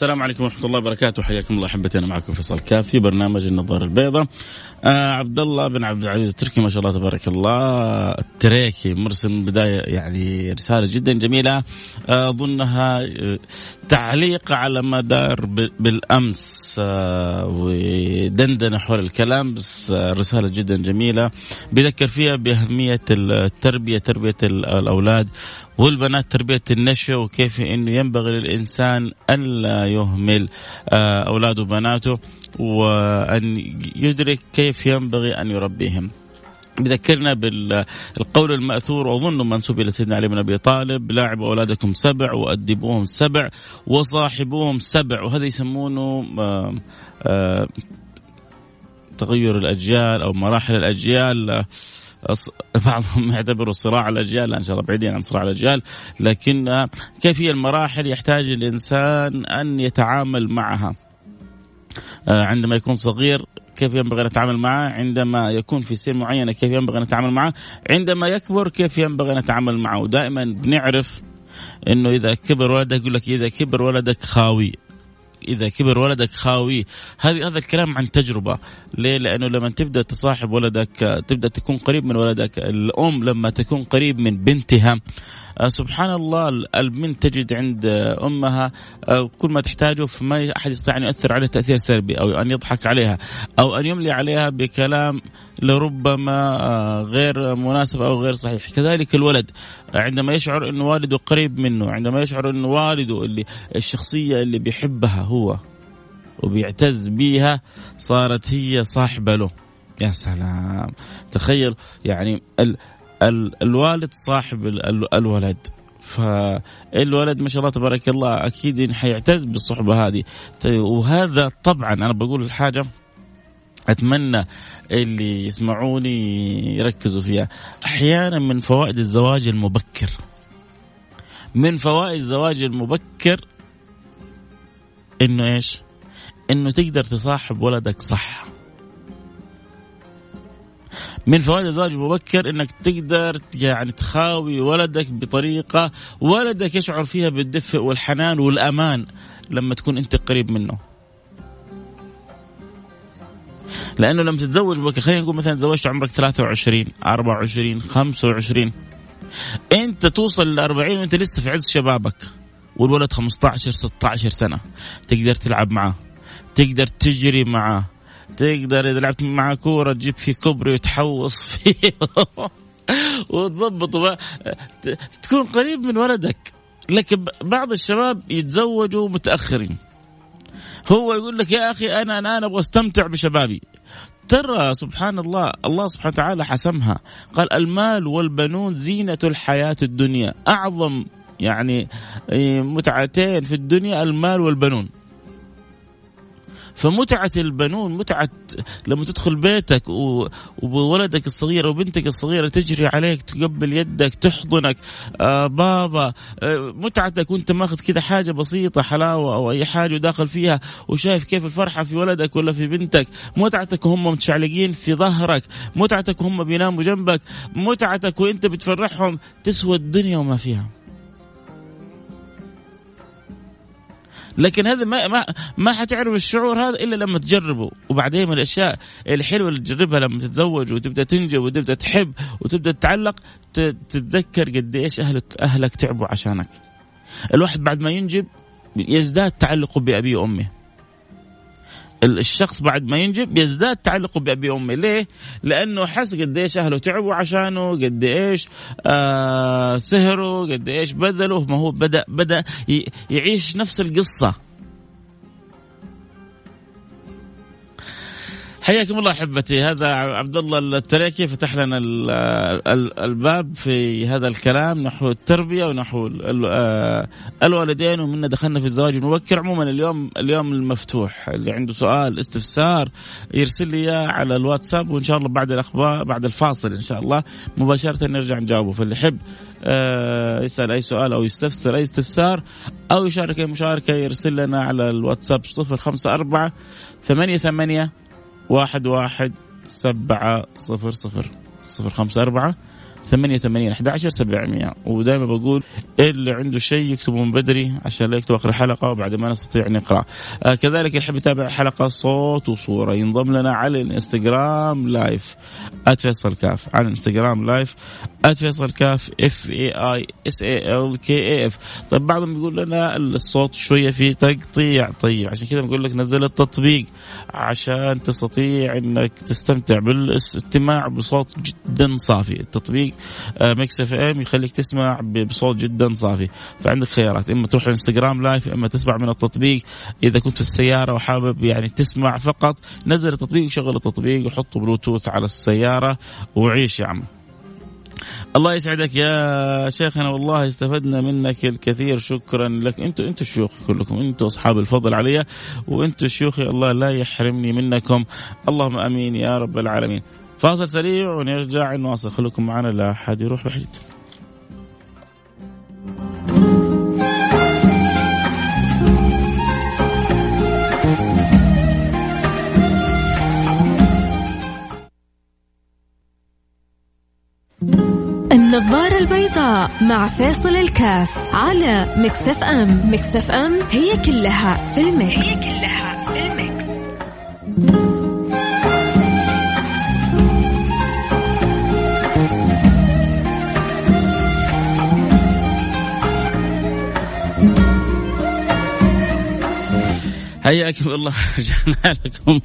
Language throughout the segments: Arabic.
السلام عليكم ورحمة الله وبركاته. حياكم الله أحبتي أنا معكم فيصل كاف في برنامج النظارة البيضاء. آه عبد الله بن عبد العزيز التركي ما شاء الله تبارك الله. التريكي مرسل من البداية يعني رسالة جدا جميلة. آه، أظنها آه تعليق على مدار بالأمس. آه ودندنة حول الكلام بس آه رسالة جدا جميلة. بيذكر فيها بأهمية التربية تربية الأولاد والبنات تربية النشء وكيف أنه ينبغي للإنسان ألا يهمل آه، أولاده وبناته وأن يدرك كيف ينبغي أن يربيهم. بذكرنا بالقول المأثور وأظنه منسوب إلى سيدنا علي بن أبي طالب لاعبوا أولادكم سبع وأدبوهم سبع وصاحبوهم سبع وهذا يسمونه آه، آه، تغير الأجيال أو مراحل الأجيال. بعضهم يعتبروا صراع الأجيال ان شاء الله بعيدين عن صراع الأجيال لكن كيف هي المراحل يحتاج الإنسان أن يتعامل معها. آه، عندما يكون صغير كيف ينبغي نتعامل معه؟ عندما يكون في سن معينة كيف ينبغي نتعامل معه؟ عندما يكبر كيف ينبغي نتعامل معه؟ ودائما بنعرف إنه إذا كبر ولدك يقول لك إذا كبر ولدك خاوي. إذا كبر ولدك خاوي. هذه هذا الكلام عن تجربة. ليه؟ لأنه لما تبدأ تصاحب ولدك تبدأ تكون قريب من ولدك. الأم لما تكون قريب من بنتها سبحان الله البنت تجد عند أمها آه، كل ما تحتاجه فما أحد يستطيع أن يؤثر عليها تأثير سلبي أو أن يضحك عليها أو أن يملي عليها بكلام لربما آه، غير مناسب أو غير صحيح، كذلك الولد عندما يشعر انه والده قريب منه، عندما يشعر انه والده اللي الشخصية اللي بيحبها هو وبيعتز بيها صارت هي صاحبة له. يا سلام تخيل يعني الوالد صاحب ال الولد. فالولد ما شاء الله تبارك الله أكيد حيعتز بالصحبة هذه. وهذا طبعا أنا بقول الحاجة أتمنى اللي يسمعوني يركزوا فيها. أحيانا من فوائد الزواج المبكر. من فوائد الزواج المبكر إنه إيش؟ إنه تقدر تصاحب ولدك صح. من فوائد الزواج المبكر إنك تقدر يعني تخاوي ولدك بطريقة ولدك يشعر فيها بالدفء والحنان والأمان لما تكون أنت قريب منه. لأنه لما تتزوج بك خلينا نقول مثلا تزوجت عمرك 23 24 25 أنت توصل ل 40 وأنت لسه في عز شبابك والولد 15 16 سنة تقدر تلعب معاه تقدر تجري معاه تقدر إذا لعبت مع كورة تجيب في كوبري وتحوص فيه. وتظبط تكون قريب من ولدك. لكن بعض الشباب يتزوجوا متأخرين. هو يقول لك يا أخي أنا أنا أبغى أستمتع بشبابي. ترى سبحان الله الله سبحانه وتعالى حسمها. قال المال والبنون زينة الحياة الدنيا. أعظم يعني إيه، متعتين في الدنيا المال والبنون. فمتعة البنون متعة لما تدخل بيتك وولدك الصغير وبنتك الصغيرة تجري عليك تقبل يدك تحضنك آه بابا آه متعتك وأنت ماخذ كذا حاجة بسيطة حلاوة أو أي حاجة وداخل فيها وشايف كيف الفرحة في ولدك ولا في بنتك. متعتك وهم متشعلقين في ظهرك متعتك وهم بيناموا جنبك متعتك وأنت بتفرحهم تسوى الدنيا وما فيها. لكن هذا ما ما ما حتعرف الشعور هذا إلا لما تجربه. وبعدين من الأشياء الحلوة اللي تجربها لما تتزوج وتبدأ تنجب وتبدأ تحب وتبدأ تتعلق تتذكر قد إيش اهلك أهلك تعبوا عشانك. الواحد بعد ما ينجب يزداد تعلقه بأبيه وأمه. الشخص بعد ما ينجب يزداد تعلقه بأبي وأمي ليه؟ لأنه حس قد إيش أهله تعبوا عشانه قد إيش آه سهروا قد إيش بذلوا ما هو بدأ بدأ يعيش نفس القصة حياكم الله أحبتي. هذا عبد الله التريكي فتح لنا الباب في هذا الكلام. نحو التربية ونحو آه، الوالدين ومنا دخلنا في الزواج المبكر. عموما اليوم اليوم المفتوح. اللي عنده سؤال استفسار يرسل لي إياه على الواتساب وإن شاء الله بعد الاخبار بعد الفاصل إن شاء الله مباشرة نرجع نجاوبه. فاللي يحب آه، يسأل أي سؤال أو يستفسر أي استفسار أو يشارك أي مشاركة يرسل لنا على الواتساب 054 ثمانية ثمانية واحد واحد سبعة صفر صفر صفر خمسة أربعة ثمانية ثمانين أحد عشر سبعمية. ودائما بقول اللي عنده شيء يكتبه من بدري عشان لا يكتب آخر الحلقة وبعد ما نستطيع نقرأ. آه كذلك اللي يحب يتابع حلقة صوت وصورة ينضم لنا على الإنستغرام live @فيصل كاف على الإنستغرام live @فيصل كاف F A I S A L K A F طيب بعضهم يقول لنا الصوت شوية فيه تقطيع. طيب عشان كذا بقول لك نزل التطبيق عشان تستطيع إنك تستمتع بالاستماع بصوت جدا صافي. التطبيق Mix FM يخليك تسمع بصوت جدا صافي. فعندك خيارات. إما تروح الانستغرام live إما تسمع من التطبيق. إذا كنت في السيارة وحابب يعني تسمع فقط نزل التطبيق وشغل التطبيق وحط بلوتوث على السيارة وعيش يا عم. الله يسعدك يا شيخنا والله استفدنا منك الكثير. شكرا لك. أنتم أنتم شيوخ كلكم. أنتم أصحاب الفضل علي وأنتم شيوخي الله لا يحرمني منكم. اللهم آمين يا رب العالمين. فاصل سريع ونرجع نواصل. خليكم معنا لا أحد يروح بعيد. النظارة البيضاء مع فيصل الكاف على Mix FM. Mix FM هي كلها في ال mix. هي كلها حياكم الله رجعنا لكم.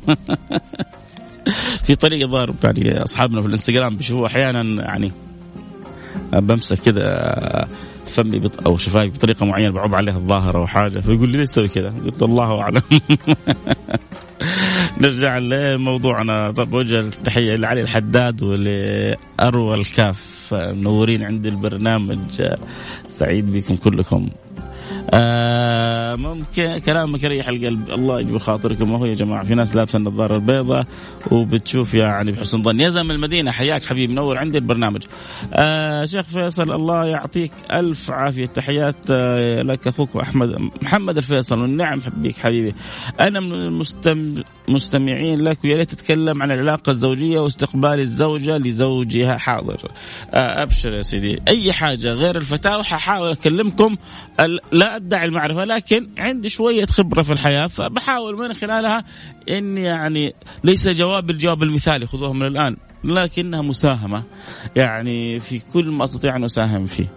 في طريقه ضارب يعني أصحابنا في الإنستغرام بيشوفوا أحيانا يعني بمسك كذا فمي بط... أو شفايفي بطريقة معينة بعض عليها الظاهرة أو حاجة فيقول لي ليش تسوي كذا؟ قلت الله أعلم. نرجع لموضوعنا. طب وجه التحية لعلي الحداد ولاروى الكاف منورين عند البرنامج. سعيد بكم كلكم. آه ممكن كلامك يريح القلب. الله يجبر خاطركم وهو يا جماعة؟ في ناس لابسة النظارة البيضاء وبتشوف يعني بحسن ظن. يا زلمة المدينة حياك حبيبي. منور عندي البرنامج. آه شيخ فيصل الله يعطيك ألف عافية. تحيات آه لك أخوك احمد محمد الفيصل. والنعم بك حبيبي. أنا من المستم مستمعين لك ويا ريت تتكلم عن العلاقة الزوجية واستقبال الزوجة لزوجها حاضر. آه أبشر يا سيدي. أي حاجة غير الفتاوى ححاول أكلمكم. لا أدعي المعرفة لكن عندي شوية خبرة في الحياة فبحاول من خلالها اني يعني ليس جواب الجواب المثالي خذوه من الآن لكنها مساهمة. يعني في كل ما أستطيع أن أساهم فيه.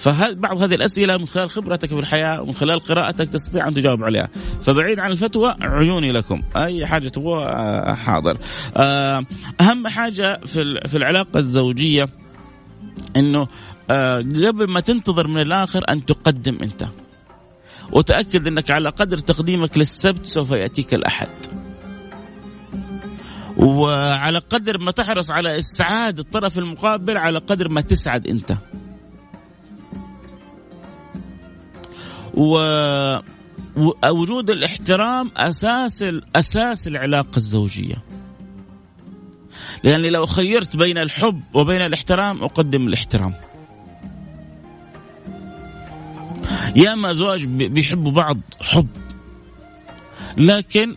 فبعض هذه الأسئلة من خلال خبرتك في الحياة ومن خلال قراءتك تستطيع أن تجاوب عليها، فبعيد عن الفتوى عيوني لكم، أي حاجة تبغوها حاضر. أهم حاجة في في العلاقة الزوجية إنه قبل ما تنتظر من الآخر أن تقدم أنت. وتأكد أنك على قدر تقديمك للسبت سوف يأتيك الأحد وعلى قدر ما تحرص على إسعاد الطرف المقابل على قدر ما تسعد أنت ووجود الاحترام أساس أساس العلاقة الزوجية. لأني لو خيرت بين الحب وبين الاحترام أقدم الاحترام. ياما أزواج بيحبوا بعض حب. لكن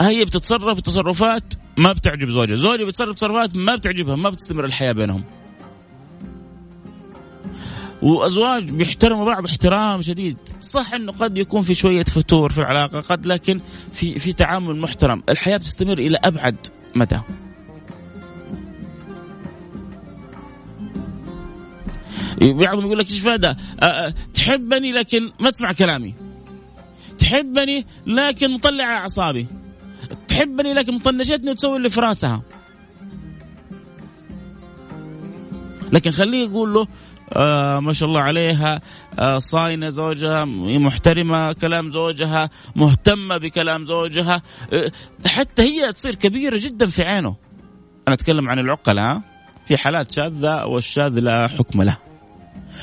هي بتتصرف تصرفات ما بتعجب زوجها. زوجها بيتصرف تصرفات ما بتعجبها ما بتستمر الحياة بينهم. وأزواج بيحترموا بعض احترام شديد صح إنه قد يكون في شوية فتور في العلاقة قد لكن في في تعامل محترم الحياة بتستمر إلى أبعد مدى بعضهم يقول لك إيش فايدة؟ تحبني لكن ما تسمع كلامي. تحبني لكن مطلع أعصابي. تحبني لكن مطنشتني وتسوي اللي في راسها. لكن خليه يقول له آه ما شاء الله عليها. آه صاينة زوجها محترمة كلام زوجها مهتمة بكلام زوجها. آه حتى هي تصير كبيرة جدا في عينه. أنا أتكلم عن العقلاء في حالات شاذة والشاذ لا حكم له.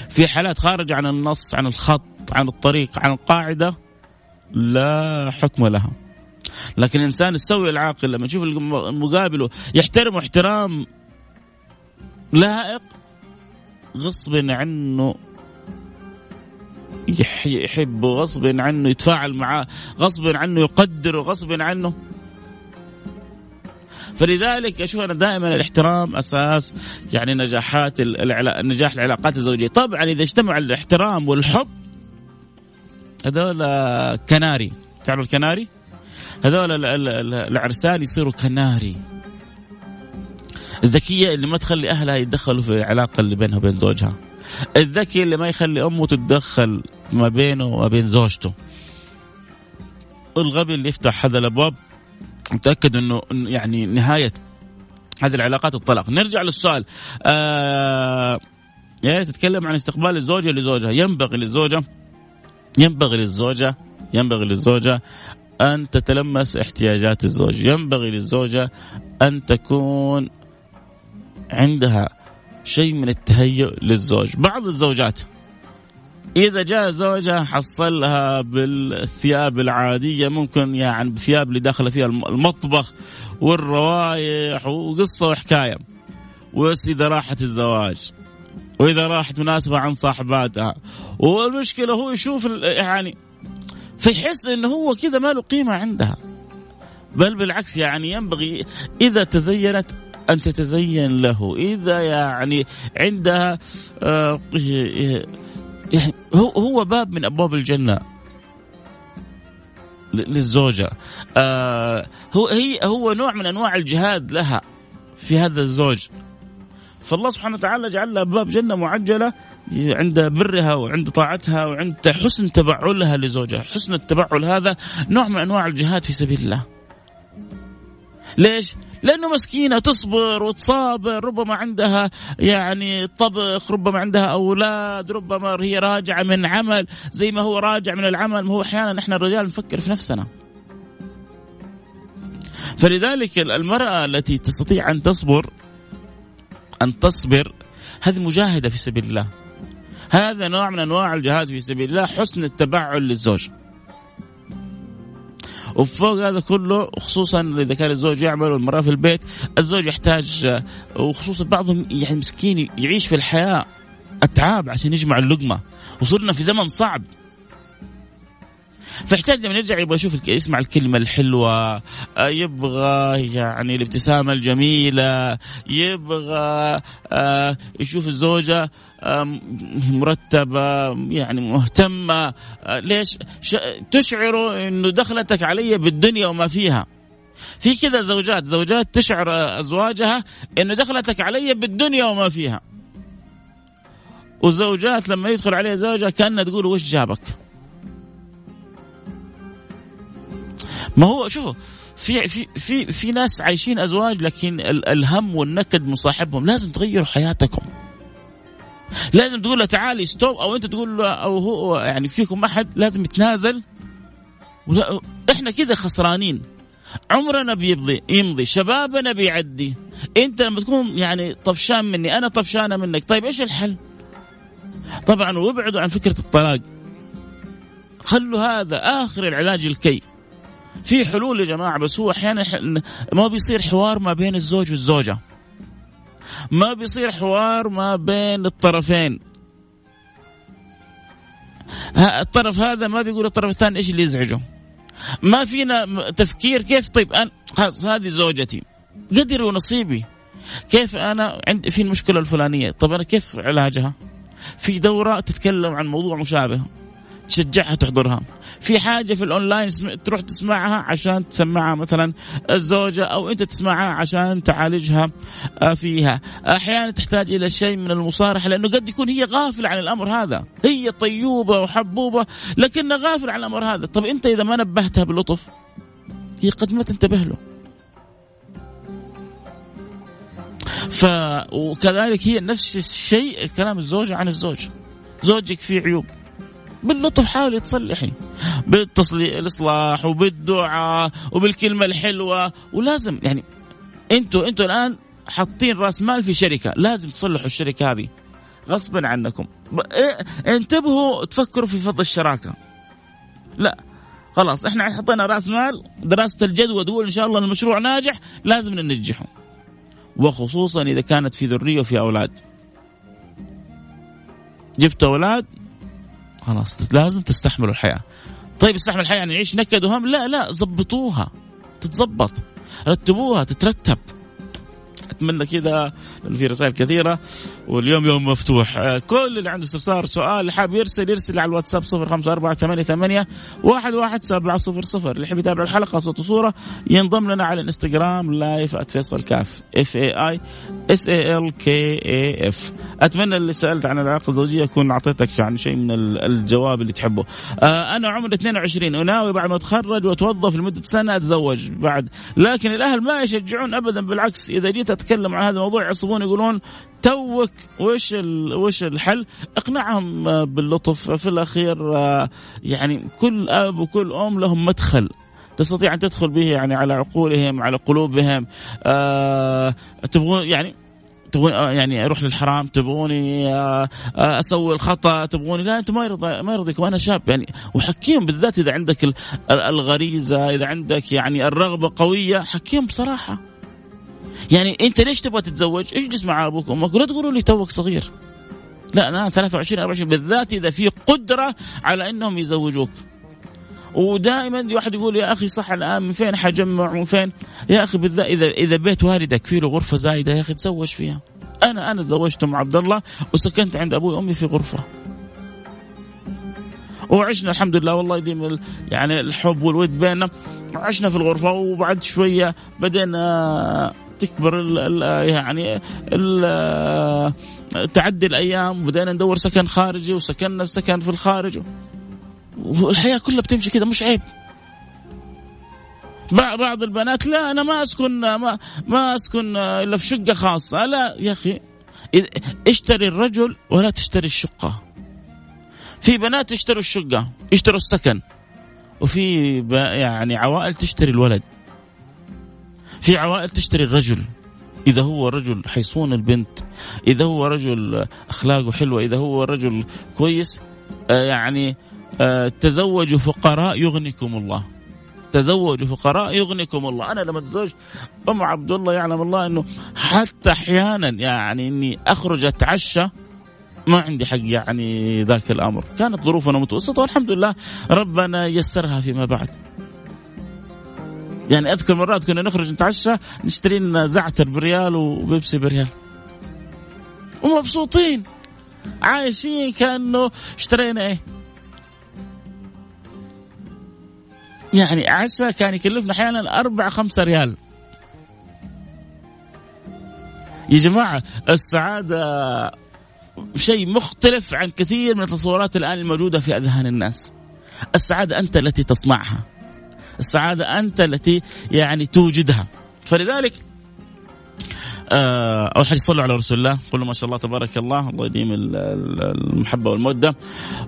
في حالات خارجة عن النص عن الخط عن الطريق عن القاعدة لا حكم لها. لكن الإنسان السوي العاقل لما يشوف المقابله يحترمه احترام لائق غصب عنه يحبه غصب عنه يتفاعل معاه غصب عنه يقدره غصب عنه فلذلك أشوف أنا دائما الاحترام أساس يعني نجاحات. نجاح العلاقات الزوجية، طبعا إذا اجتمع الاحترام والحب هذول كناري، تعرفوا الكناري؟ هذول العرسان يصيروا كناري الذكية اللي ما تخلي أهلها يتدخلوا في العلاقة اللي بينها وبين زوجها. الذكي اللي ما يخلي أمه تتدخل ما بينه وما بين زوجته. الغبي اللي يفتح هذا الأبواب متأكد أنه يعني نهاية هذه العلاقات الطلاق. نرجع للسؤال. آه يا تتكلم عن استقبال الزوجة لزوجها. ينبغي للزوجة ينبغي للزوجة ينبغي للزوجة أن تتلمس احتياجات الزوج. ينبغي للزوجة أن تكون عندها شيء من التهيؤ للزوج. بعض الزوجات إذا جاء زوجها حصلها بالثياب العادية ممكن يعني بثياب اللي داخلة فيها المطبخ والروايح وقصة وحكاية. بس إذا راحت الزواج. وإذا راحت مناسبة عن صاحباتها. والمشكلة هو يشوف يعني فيحس إنه هو كذا ما له قيمة عندها. بل بالعكس يعني ينبغي إذا تزينت أن تتزين له. إذا يعني عندها يعني هو هو باب من أبواب الجنة للزوجة. آه هو هي هو نوع من أنواع الجهاد لها في هذا الزوج. فالله سبحانه وتعالى جعل لها باب جنة معجلة عند برها وعند طاعتها وعند حسن تبعلها لزوجها. حسن التبعل هذا نوع من أنواع الجهاد في سبيل الله. ليش؟ لأنه مسكينة تصبر وتصابر ربما عندها يعني طبخ ربما عندها أولاد ربما هي راجعة من عمل زي ما هو راجع من العمل ما هو أحيانا إحنا الرجال نفكر في نفسنا. فلذلك المرأة التي تستطيع أن تصبر أن تصبر هذه مجاهدة في سبيل الله. هذا نوع من أنواع الجهاد في سبيل الله حسن التبعل للزوج. وفوق هذا كله خصوصا إذا كان الزوج يعمل والمرأة في البيت الزوج يحتاج وخصوصا بعضهم يعني مسكين يعيش في الحياة أتعاب عشان يجمع اللقمة. وصرنا في زمن صعب. فيحتاج لما يرجع يبغى يشوف يسمع الكلمة الحلوة. آه، يبغى يعني الابتسامة الجميلة. يبغى آه، يشوف الزوجة مرتبة يعني مهتمة. آه، ليش؟ تشعر أنه دخلتك علي بالدنيا وما فيها. في كذا زوجات. زوجات تشعر أزواجها أنه دخلتك علي بالدنيا وما فيها. وزوجات لما يدخل عليها زوجها كأنها تقول وش جابك؟ ما هو شوفوا في في في في ناس عايشين أزواج لكن الهم والنكد مصاحبهم. لازم تغيروا حياتكم. لازم تقول له تعالي ستوب أو أنت تقول له أو هو يعني فيكم أحد لازم يتنازل. إحنا كذا خسرانين. عمرنا بيمضي يمضي. شبابنا بيعدي. أنت لما تكون يعني طفشان مني أنا طفشانة منك. طيب إيش الحل؟ طبعا وابعدوا عن فكرة الطلاق. خلوا هذا آخر العلاج الكي. في حلول يا جماعة بس هو أحيانا ما بيصير حوار ما بين الزوج والزوجة. ما بيصير حوار ما بين الطرفين. الطرف هذا ما بيقول الطرف الثاني إيش اللي يزعجه. ما فينا تفكير كيف طيب أنا خلاص هذه زوجتي. قدري ونصيبي. كيف أنا عندي في المشكلة الفلانية؟ طب أنا كيف علاجها؟ في دوره تتكلم عن موضوع مشابه. تشجعها تحضرها. في حاجة في الأونلاين تروح تسمعها عشان تسمعها مثلا الزوجة أو أنت تسمعها عشان تعالجها آه، فيها. أحيانا تحتاج إلى شيء من المصارحة لأنه قد يكون هي غافلة عن الأمر هذا. هي طيوبة وحبوبة لكنها غافلة عن الأمر هذا. طب أنت إذا ما نبهتها بلطف هي قد ما تنتبه له. ف وكذلك هي نفس الشيء كلام الزوجة عن الزوج. زوجك فيه عيوب. باللطف حاولي تصلحي بالإصلاح وبالدعاء وبالكلمة الحلوة. ولازم يعني أنتوا أنتوا الآن حاطين رأس مال في شركة. لازم تصلحوا الشركة هذه. غصبا عنكم. إيه، انتبهوا تفكروا في فض الشراكة. لا. خلاص إحنا حطينا رأس مال. دراسة الجدوى تقول إن شاء الله المشروع ناجح. لازم ننجحه. وخصوصا إذا كانت في ذرية وفي أولاد. جبت أولاد؟ خلاص لازم تستحملوا الحياة. طيب استحمل الحياة يعني نعيش نكد وهم؟ لا لا زبطوها تتزبط رتبوها تترتب. اتمنى كذا في رسائل كثيرة. واليوم يوم مفتوح. آه، كل اللي عنده استفسار سؤال حاب يرسل يرسل على الواتساب 05488 11700 اللي يحب يتابع الحلقة صوت وصورة ينضم لنا على الانستغرام live @فيصل كاف F A I S A L K A F أتمنى اللي سألت عن العلاقة الزوجية اكون أعطيتك يعني شيء من الجواب اللي تحبه. آه أنا عمري 22 وناوي بعد ما أتخرج وأتوظف لمدة سنة أتزوج بعد. لكن الأهل ما يشجعون ابدا بالعكس إذا جيت اتكلم عن هذا الموضوع يعصبون يقولون توك وش وش الحل؟ اقنعهم باللطف في الأخير آه، يعني كل أب وكل أم لهم مدخل تستطيع أن تدخل به يعني على عقولهم على قلوبهم أه تبغون يعني تبغون آه، يعني أروح للحرام تبغوني آه، أسوي الخطأ تبغوني لا أنت ما يرضى ما يرضيكم أنا شاب يعني وحكيهم بالذات إذا عندك الغريزة إذا عندك يعني الرغبة قوية حكيهم بصراحة يعني انت ليش تبغى تتزوج؟ اجلس مع أبوك وامك ولا تقولوا لي توك صغير. لا أنا 23 24 بالذات إذا في قدرة على إنهم يزوجوك. ودائما واحد يقول يا أخي صح الآن من فين حجمع من فين؟ يا أخي بالذات إذا إذا بيت والدك فيه له غرفة زايدة يا أخي تزوج فيها. أنا أنا تزوجت ام عبد الله وسكنت عند أبوي وأمي في غرفة. وعشنا الحمد لله والله يديم يعني الحب والود بيننا عشنا في الغرفة وبعد شوية بدينا تكبر ال ال يعني ال تعدي الأيام وبدينا ندور سكن خارجي وسكننا سكن في الخارج. والحياة كلها بتمشي كذا مش عيب. بعض البنات لا أنا ما أسكن ما ما أسكن إلا في شقة خاصة. لا يا أخي اشتري الرجل ولا تشتري الشقة. في بنات يشتروا الشقة يشتروا السكن وفي يعني عوائل تشتري الولد. في عوائل تشتري الرجل. إذا هو رجل حيصون البنت إذا هو رجل أخلاقه حلوة إذا هو رجل كويس آه يعني آه تزوجوا فقراء يغنيكم الله. تزوجوا فقراء يغنيكم الله. أنا لما تزوجت أم عبد الله يعلم الله إنه حتى أحيانا يعني إني أخرج أتعشى ما عندي حق يعني ذاك الأمر. كانت ظروفنا متوسطة والحمد لله ربنا يسرها فيما بعد. يعني أذكر مرات كنا نخرج نتعشى نشتري لنا زعتر بريال وبيبسي بريال. ومبسوطين. عايشين كأنه اشترينا إيه. يعني عشاء كان يكلفنا أحيانا أربعة خمسة ريال. يا جماعة السعادة شيء مختلف عن كثير من التصورات الآن الموجودة في أذهان الناس. السعادة أنت التي تصنعها. السعادة أنت التي يعني توجدها. فلذلك آه، أول حاجة صلوا على رسول الله. قولوا ما شاء الله تبارك الله. الله يديم المحبة والمودة.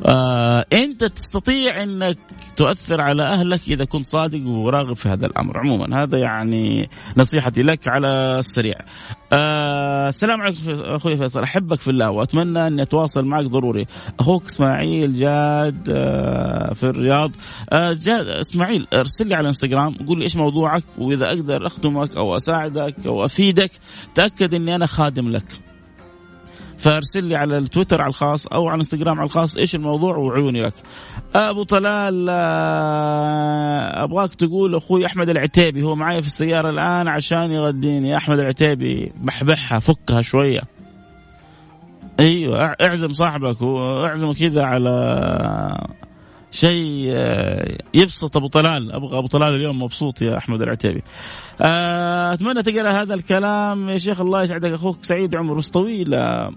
آه، أنت تستطيع أنك تؤثر على أهلك إذا كنت صادق وراغب في هذا الأمر. عموما هذا يعني نصيحتي لك على السريع. آه، السلام عليكم أخوي فيصل أحبك في الله وأتمنى أني أتواصل معك ضروري. أخوك إسماعيل جاد في الرياض. جاد إسماعيل أرسل لي على الانستغرام قول لي إيش موضوعك وإذا أقدر أخدمك أو أساعدك أو أفيدك تأكد إني أنا خادم لك. فارسل لي على التويتر على الخاص أو على الإنستغرام على الخاص إيش الموضوع وعيوني لك. أبو طلال آه، أبغاك تقول أخوي أحمد العتيبي هو معي في السيارة الآن عشان يغديني يا أحمد العتيبي بحبحها فكها شوية. أيوه اعزم صاحبك وأعزمه كذا على شيء آه، يبسط أبو طلال. أبغى أبو طلال اليوم مبسوط يا أحمد العتيبي. آه، أتمنى تقرأ هذا الكلام. يا شيخ الله يسعدك. أخوك سعيد عمر طويله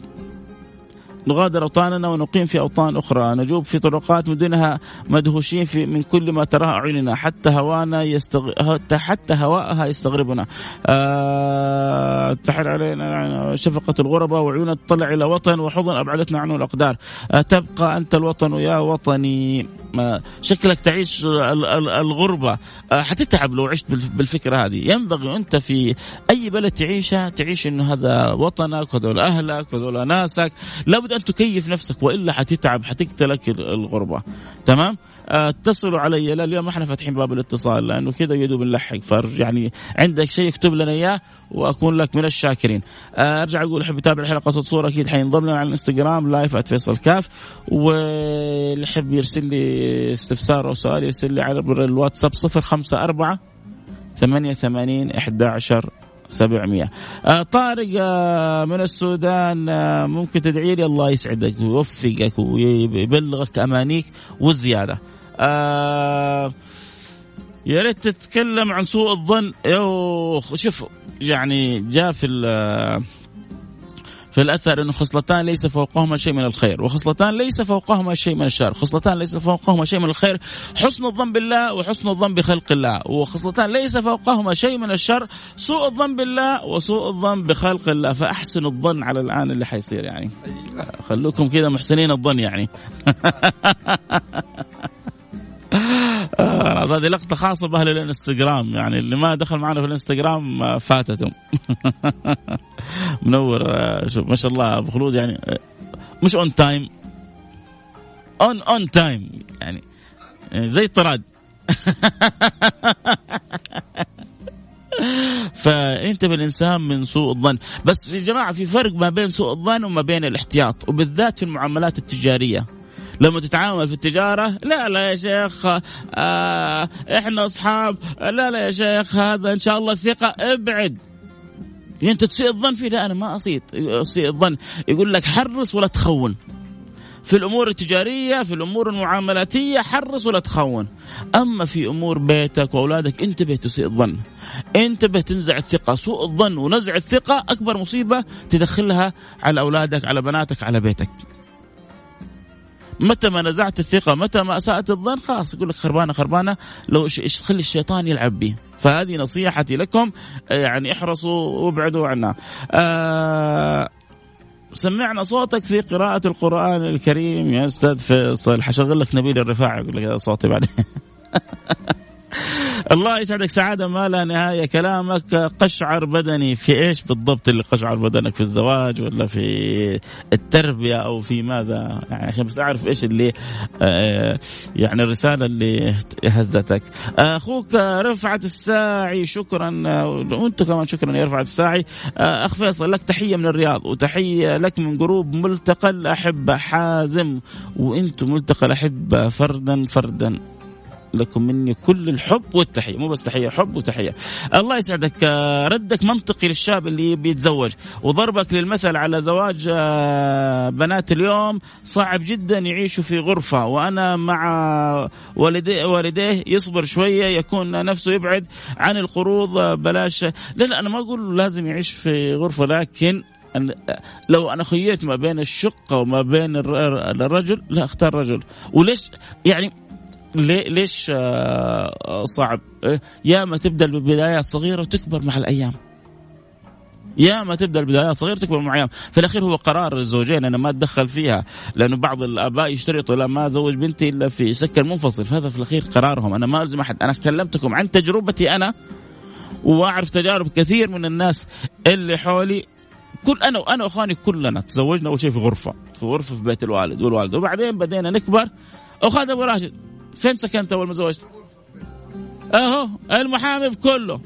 نغادر أوطاننا ونقيم في أوطان أخرى. نجوب في طرقات مدنها مدهوشين في من كل ما تراه أعيننا. حتى هوانا يستغ... حتى هواءها يستغربنا. أه... تحر علينا شفقة الغرباء وعيون تطلع إلى وطن وحضن أبعدتنا عنه الأقدار. أه تبقى أنت الوطن يا وطني. أه شكلك تعيش الغربة. أه حتتعب لو عشت بالفكرة هذه. ينبغي أنت في أي بلد تعيشها تعيش أنه هذا وطنك وهذول أهلك وهذول ناسك. لابد أن تكيف نفسك وإلا حتتعب حتقتلك الغربة. تمام؟ اتصلوا علي. لا اليوم إحنا فاتحين باب الاتصال لأنه كذا يدوب نلحق. يعني عندك شيء اكتب لنا إياه وأكون لك من الشاكرين. أرجع أقول أحب يتابع الحلقة صوت صورة أكيد حينضم لنا على الإنستغرام لايف @فيصل كاف واللي يحب يرسل لي استفسار أو سؤال يرسل لي على الواتساب 054 88 11 700 آه طارق آه من السودان آه ممكن تدعي لي؟ الله يسعدك ويوفقك ويبلغك أمانيك والزيادة. آه يا ريت تتكلم عن سوء الظن. يوه شوف يعني جاء في في الأثر أنه خصلتان ليس فوقهما شيء من الخير وخصلتان ليس فوقهما شيء من الشر خصلتان ليس فوقهما شيء من الخير حسن الظن بالله وحسن الظن بخلق الله وخصلتان ليس فوقهما شيء من الشر سوء الظن بالله وسوء الظن بخلق الله. فأحسن الظن على الآن اللي حيصير يعني. خلوكم كذا محسنين الظن يعني. هذه لقطة خاصة بأهل الإنستغرام يعني اللي ما دخل معنا في الإنستغرام آه، فاتته منور آه، شوف ما شاء الله أبو خلود يعني آه، مش on time on on time يعني زي الطراد. فانتبه الإنسان من سوء الظن. بس يا جماعة في فرق ما بين سوء الظن وما بين الاحتياط وبالذات في المعاملات التجارية. لما تتعامل في التجارة لا لا يا شيخ آه إحنا أصحاب لا لا يا شيخ هذا إن شاء الله الثقه ابعد. يعني أنت تسيء الظن فيه؟ لا أنا ما اسيء اسيء الظن. يقول لك حرص ولا تخون. في الأمور التجارية في الأمور المعاملاتية حرص ولا تخون. أما في أمور بيتك وأولادك انتبه تسيء الظن. انتبه تنزع الثقة. سوء الظن ونزع الثقة أكبر مصيبة تدخلها على أولادك على بناتك على بيتك. متى ما نزعت الثقة متى ما اسات الظن خلاص يقول لك خربانة خربانة لو خلي الشيطان يلعب به فهذه نصيحتي لكم يعني احرصوا وابعدوا عنها آه سمعنا صوتك في قراءة القرآن الكريم يا أستاذ فيصل. حشغل لك نبيل الرفاعي يقول لك هذا صوتي بعدين. الله يسعدك سعادة ما لا نهاية كلامك. قشعر بدني في إيش بالضبط اللي قشعر بدنك في الزواج ولا في التربية أو في ماذا؟ يعني عشان بس أعرف إيش اللي آه، يعني الرسالة اللي هزتك. أخوك رفعت الساعي شكرا. وأنتم كمان شكرا يا رفعت الساعي. آه، أخ فيصل لك تحية من الرياض وتحية لك من جروب ملتقى الأحبة حازم. وأنتم ملتقى الأحبة فردا فردا. لكم مني كل الحب والتحية. مو بس تحية حب وتحية. الله يسعدك ردك منطقي للشاب اللي بيتزوج وضربك للمثل على زواج آه، بنات اليوم صعب جدا يعيشوا في غرفة. وأنا مع والديه, والديه يصبر شوية يكون نفسه يبعد عن القروض آه، بلاش. لا, لا أنا ما أقول لازم يعيش في غرفة لكن لو أنا خيرت ما بين الشقة وما بين الرجل لا اختار رجل. وليش؟ يعني ليش آه، صعب؟ إيه؟ يا ما تبدأ ببدايات صغيرة وتكبر مع الأيام. يا ما تبدأ البدايات صغيرة تكبر مع الأيام، في الأخير هو قرار الزوجين أنا ما أتدخل فيها، لأنه بعض الآباء يشترطوا لا ما أزوج بنتي إلا في سكن منفصل، فهذا في الأخير قرارهم، أنا ما ألزم أحد، أنا كلمتكم عن تجربتي أنا وأعرف تجارب كثير من الناس اللي حولي. كل أنا وأنا وإخواني كلنا تزوجنا أول شيء في غرفة، في غرفة في بيت الوالد والوالد، وبعدين بدينا نكبر. اخذ أبو راشد فين سكنت أول ما زوجت؟ أهو المحامي بكله.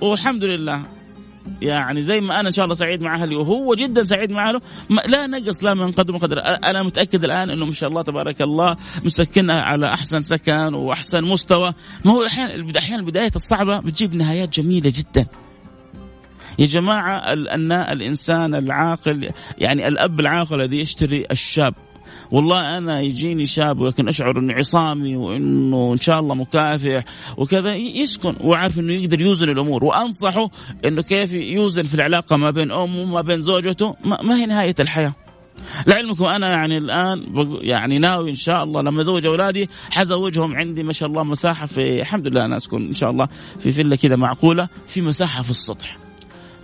والحمد لله. يعني زي ما أنا إن شاء الله سعيد مع أهلي وهو جدا سعيد مع أهله. لا نقص لا من قدر وقدر أنا متأكد الآن إنه ما شاء الله تبارك الله مسكنها على أحسن سكن وأحسن مستوى. ما هو أحيانا أحيانا البدايات الصعبة بتجيب نهايات جميلة جدا. يا جماعة الإنسان العاقل يعني الأب العاقل الذي يشتري الشاب. والله أنا يجيني شاب ولكن أشعر انه عصامي وإنه إن شاء الله مكافح وكذا يسكن وعارف إنه يقدر يوزن الأمور وأنصحه إنه كيف يوزن في العلاقة ما بين أمه وما بين زوجته ما هي نهاية الحياة. لعلمكم أنا يعني الآن يعني ناوي إن شاء الله لما أزوج أولادي حزوجهم عندي ما شاء الله مساحة في الحمد لله أنا أسكن إن شاء الله في فيلا كذا معقولة في مساحة في السطح.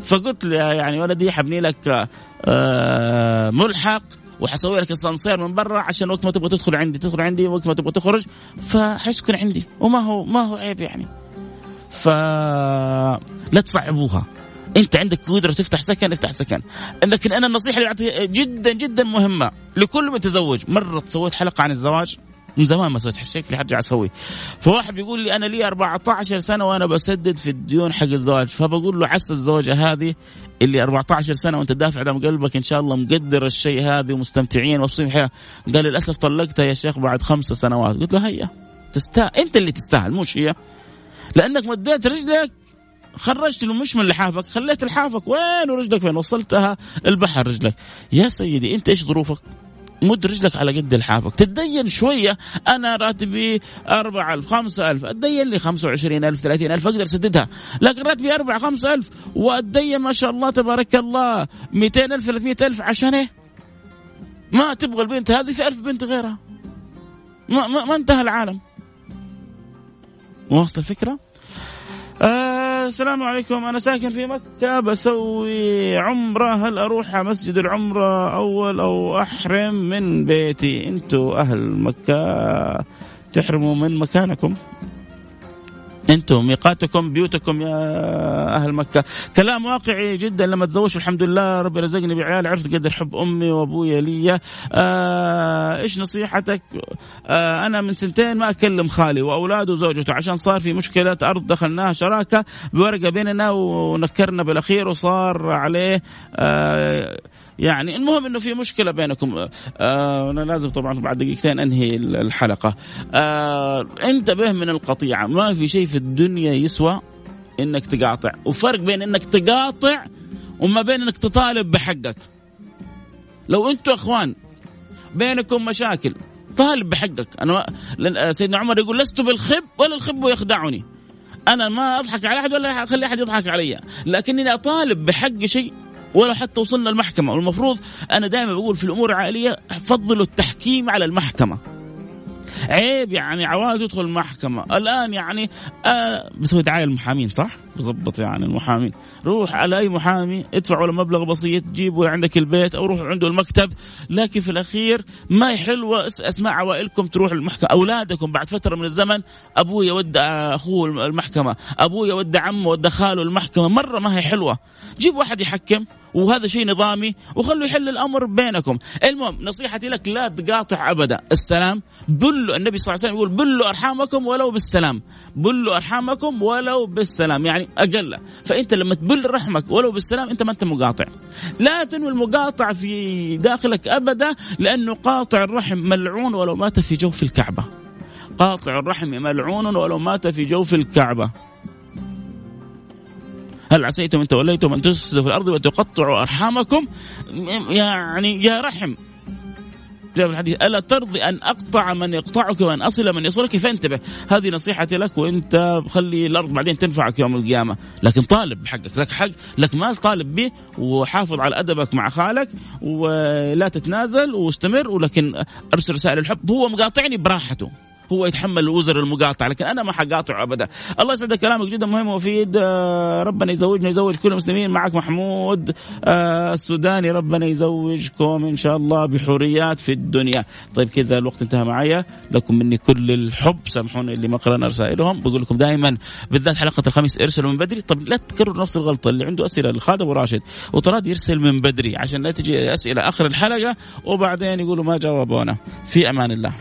فقلت يعني ولدي حبني لك آه، ملحق وحسوي لك اسانسير من برا عشان وقت ما تبغى تدخل عندي تدخل عندي وقت ما تبغى تخرج فحيسكن عندي. وما هو ما هو عيب يعني. ف لا تصعبوها. انت عندك قدرة تفتح سكن افتح سكن. لكن أنا النصيحة اللي أعطيها جدا جدا مهمة. لكل متزوج مرة سويت حلقة عن الزواج. من زمان ما سويت شكلي حرجع أسوي. فواحد بيقول لي أنا لي 14 سنة وأنا بسدد في الديون حق الزواج. فبقول له عسى الزوجة هذه اللي 14 سنة وأنت دافع دم قلبك إن شاء الله مقدر الشيء هذا ومستمتعين ومبسوطين الحياة قال للأسف طلقتها يا شيخ بعد خمس سنوات. قلت له هيا تستاهل أنت اللي تستاهل مش هي؟ لأنك مديت رجلك خرجت مش من لحافك خليت لحافك وين ورجلك فين؟ وصلتها البحر رجلك. يا سيدي أنت إيش ظروفك؟ مد رجلك على قد لحافك تدين شوية أنا راتبي 4000 5000 أتدين لي 25000 30000 أقدر أسددها لكن راتبي 4 5000 وأتدين ما شاء الله تبارك الله 200000 300000 عشان إيه؟ ما تبغى البنت هذه في ألف بنت غيرها ما, ما, ما انتهى العالم واصل الفكرة؟ آه السلام عليكم. أنا ساكن في مكة بسوي عمرة. هل أروح مسجد العمرة أول أو أحرم من بيتي؟ أنتوا أهل مكة تحرموا من مكانكم. أنتم ميقاتكم بيوتكم يا أهل مكة. كلام واقعي جدا لما تزوجت الحمد لله ربي رزقني بعيال عرفت قدر حب أمي وأبويا لي آه إيش نصيحتك؟ آه أنا من سنتين ما أكلم خالي وأولاده وزوجته عشان صار في مشكلة أرض دخلناها شراكة بورقة بيننا ونكرنا بالأخير وصار عليه آه يعني المهم إنه في مشكلة بينكم. آه أنا لازم طبعا بعد دقيقتين أنهي الحلقة. آه انتبه من القطيعة. ما في شيء في الدنيا يسوى إنك تقاطع. وفرق بين إنك تقاطع وما بين إنك تطالب بحقك. لو أنتوا إخوان بينكم مشاكل طالب بحقك. أنا سيدنا عمر يقول لست بالخب ولا الخب يخدعني. أنا ما أضحك على أحد ولا أخلي أحد يضحك علي. لكنني أطالب بحق شيء ولا حتى وصلنا المحكمة. والمفروض أنا دائما بقول في الأمور العائلية فضلوا التحكيم على المحكمة. عيب يعني عوائل تدخل المحكمة. الآن يعني آه بسوي دعاية المحامين صح؟ بظبط يعني المحامين روح على أي محامي ادفع له مبلغ بسيط جيبه عندك البيت أو روح عنده المكتب. لكن في الأخير ما يحل أسماء عوائلكم تروح المحكمة. أولادكم بعد فترة من الزمن أبويا ودى أخوه المحكمة أبويا ودى عمه ودى خاله المحكمة. مرة ما هي حلوة. جيب واحد يحكم وهذا شيء نظامي وخلوا يحل الأمر بينكم. المهم نصيحتي لك لا تقاطع أبدا. السلام. بلوا النبي صلى الله عليه وسلم يقول بلوا أرحامكم ولو بالسلام. بلوا أرحامكم ولو بالسلام. يعني أقل فأنت لما تبل رحمك ولو بالسلام أنت ما أنت مقاطع. لا تنوي المقاطعه في داخلك أبدا لأنه قاطع الرحم ملعون ولو مات في جوف الكعبة. قاطع الرحم ملعون ولو مات في جوف الكعبة. هل عسيتم إن توليتم أن تفسدوا في الأرض وتقطعوا أرحامكم؟ يعني يا رحم. جاء في الحديث ألا ترضي أن أقطع من يقطعك وأن أصل من يصلك؟ فانتبه هذه نصيحتي لك وأنت خلي الأرض بعدين تنفعك يوم القيامة. لكن طالب بحقك لك حق لك مال طالب به وحافظ على أدبك مع خالك ولا تتنازل واستمر ولكن أرسل رسائل الحب هو مقاطعني براحته. هو يتحمل وزر المقاطعه لكن أنا ما حقاطع ابدا. الله يسعدك كلامك جدا مهم ومفيد آه، ربنا يزوجنا يزوج كل المسلمين. معك محمود آه، السوداني ربنا يزوجكم إن شاء الله بحوريات في الدنيا. طيب كذا الوقت انتهى معايا. لكم مني كل الحب سامحوني اللي ما قرأنا رسائلهم. بقول لكم دائما بالذات حلقة الخميس ارسلوا من بدري. طب لا تكرروا نفس الغلطة اللي عنده أسئلة لخالد وراشد. وطراد يرسل من بدري عشان لا تجي أسئلة آخر الحلقة وبعدين يقولوا ما جاوبونا. في أمان الله.